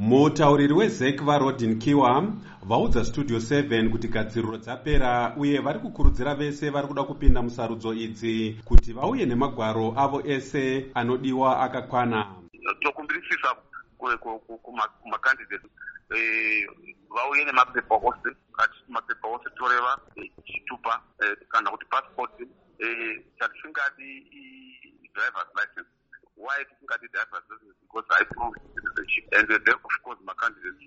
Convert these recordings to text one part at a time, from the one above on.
mutauriri wezek varodin kiwa vaudza studio 7 kuti gadziriro dzapera uye vari kukurudzira vese vari kuda kupinda musarudzo idzi kuti vauye nemagwaro avo ese anodiwa akakwana. Tokumbirisisa kumakandidate eh, vauye nemapepa ose mapepa ose toreva eh, chitupa eh, kana kuti passport chatisingadi drivers license why tisingadi drivers license because i prove citizenship and then of course macandidates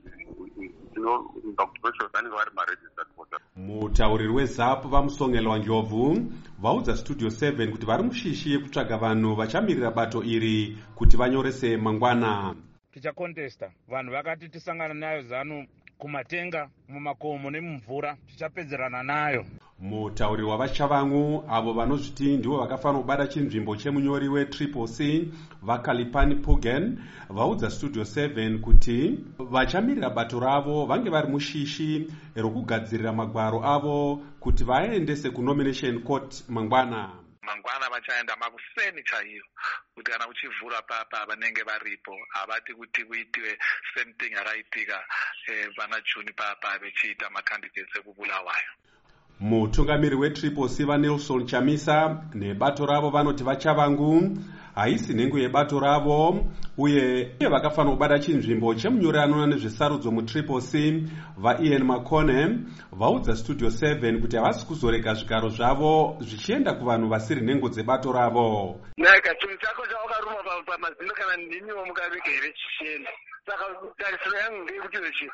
tinoimba kuti veshe vanenge vari maregistered voter mutauriri wezap vamusongelwa njovhu vaudza studio 7 kuti vari mushishi yekutsvaga vanhu vachamirira bato iri kuti vanyorese mangwana. Tichakontesta. Vanhu vakati tisangana nayo zanu kumatenga mumakomo nemumvura tichapedzerana nayo mutauriri wavachavangu avo vanozviti ndivo vakafanira kubata chinzvimbo chemunyori wetriple c vakalipani pugen vaudza studio 7 kuti vachamirira bato ravo vange vari mushishi rokugadzirira magwaro avo kuti vaendese kunomination court mangwana. Mangwana vachaenda makuseni chaiyo kuti kana kuchivhura papa vanenge varipo havati kuti kuitiwe same thing yakaitika eh, vana juni papa vechiita macandidates ekubulawayo mutungamiri wetriple c vanelson chamisa nebato ravo vanoti vachavangu haisi nhengo yebato ravo. Uye vakafanira kubata chinzvimbo chemunyori anoona nezvesarudzo mutriple c vaian macone vaudza studio 7 kuti havasi kuzorega zvigaro zvavo zvichienda kuvanhu vasiri nhengo dzebato ravo. Naka chinhu chako chaukaruma pamazindo kana ndimiwo mukavika here chichienda? Saka tarisiro yangu ngeyekuti vechi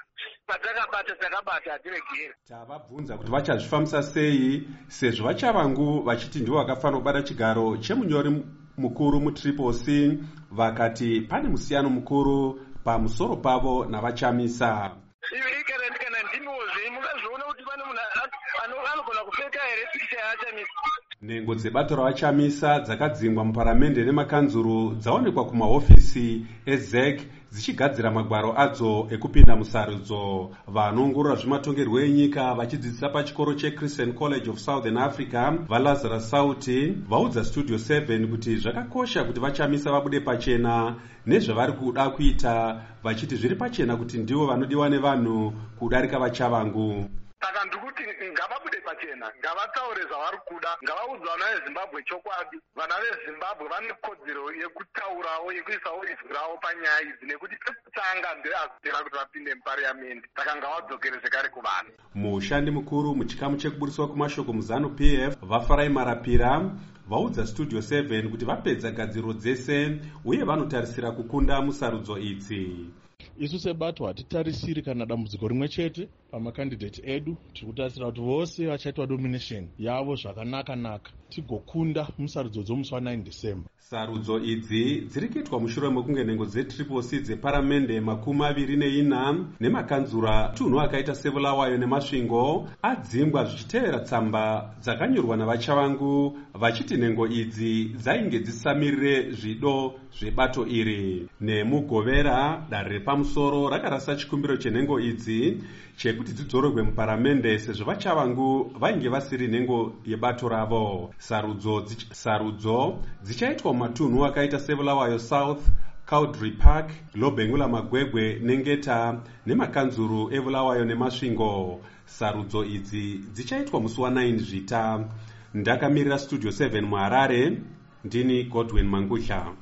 patakabata takabata hatiregeri tavabvunza kuti vachazvifambisa sei sezvo vachavangu vachiti ndivo vakafanira kubata chigaro chemunyori mukuru mutriple c vakati pane musiyano mukuru pamusoro pavo navachamisa. Iviri kana ndikana ndimiwo zvei mungazviona kuti pane munhu anogona kupfeka here pikicha yaachamisa nhengo dzebato ravachamisa dzakadzingwa muparamende nemakanzuru dzaonekwa kumahofisi ezeg dzichigadzira magwaro adzo ekupinda musarudzo. Vanoongorora zvematongerwo enyika vachidzidzisa pachikoro chechristian college of southern africa valazarus sauti vaudza studio 7 kuti zvakakosha kuti vachamisa vabude pachena nezvavari kuda kuita vachiti zviri pachena kuti ndivo vanodiwa nevanhu kudarika vachavangu saka ndikuti ngavabude pachena. Ngavataure zvavari kuda. Ngavaudza vana vezimbabwe chokwadi. Vana vezimbabwe vane kodzero yekutaurawo yekuisawo izwi ravo panyaya idzi nekuti pekutanga ndeazopera kuti vapinde mupariamendi saka ngavadzokere zvekare kuvanhu mushandi mukuru muchikamu chekuburiswa kumashoko muzanu p f vafarai marapira. Vaudza studio 7 kuti vapedza gadziriro dzese uye vanotarisira kukunda musarudzo idzi. Isu sebato hatitarisiri kana dambudziko rimwe chete pamakandidate edu tiri kutarisira kuti vose vachaitwa domination yavo zvakanaka-naka tigokunda musarudzo dzomusi wa9 december. Sarudzo idzi dziri kuitwa mushure mekunge nhengo dzetriple c dzeparamende makumi aviri neina nemakanzura tunhu akaita sevulawayo nemasvingo adzingwa zvichitevera tsamba dzakanyorwa navachavangu vachiti nhengo idzi dzainge dzisamirire zvido zvebato iri. Nemugovera danho repamusoro rakarasa chikumbiro chenhengo idzi chekuti dzidzorerwe muparamende sezvo vachavangu vainge vasiri nhengo yebato ravo. Sarudzo sarudzo dzichaitwa mumatunhu akaita sevulawayo south caudry park lobhengula magwegwe nengeta nemakanzuru evulawayo nemasvingo. Sarudzo idzi dzichaitwa musi wa9 zvita. Ndakamirira studio 7 muharare. Ndini godwin mangutla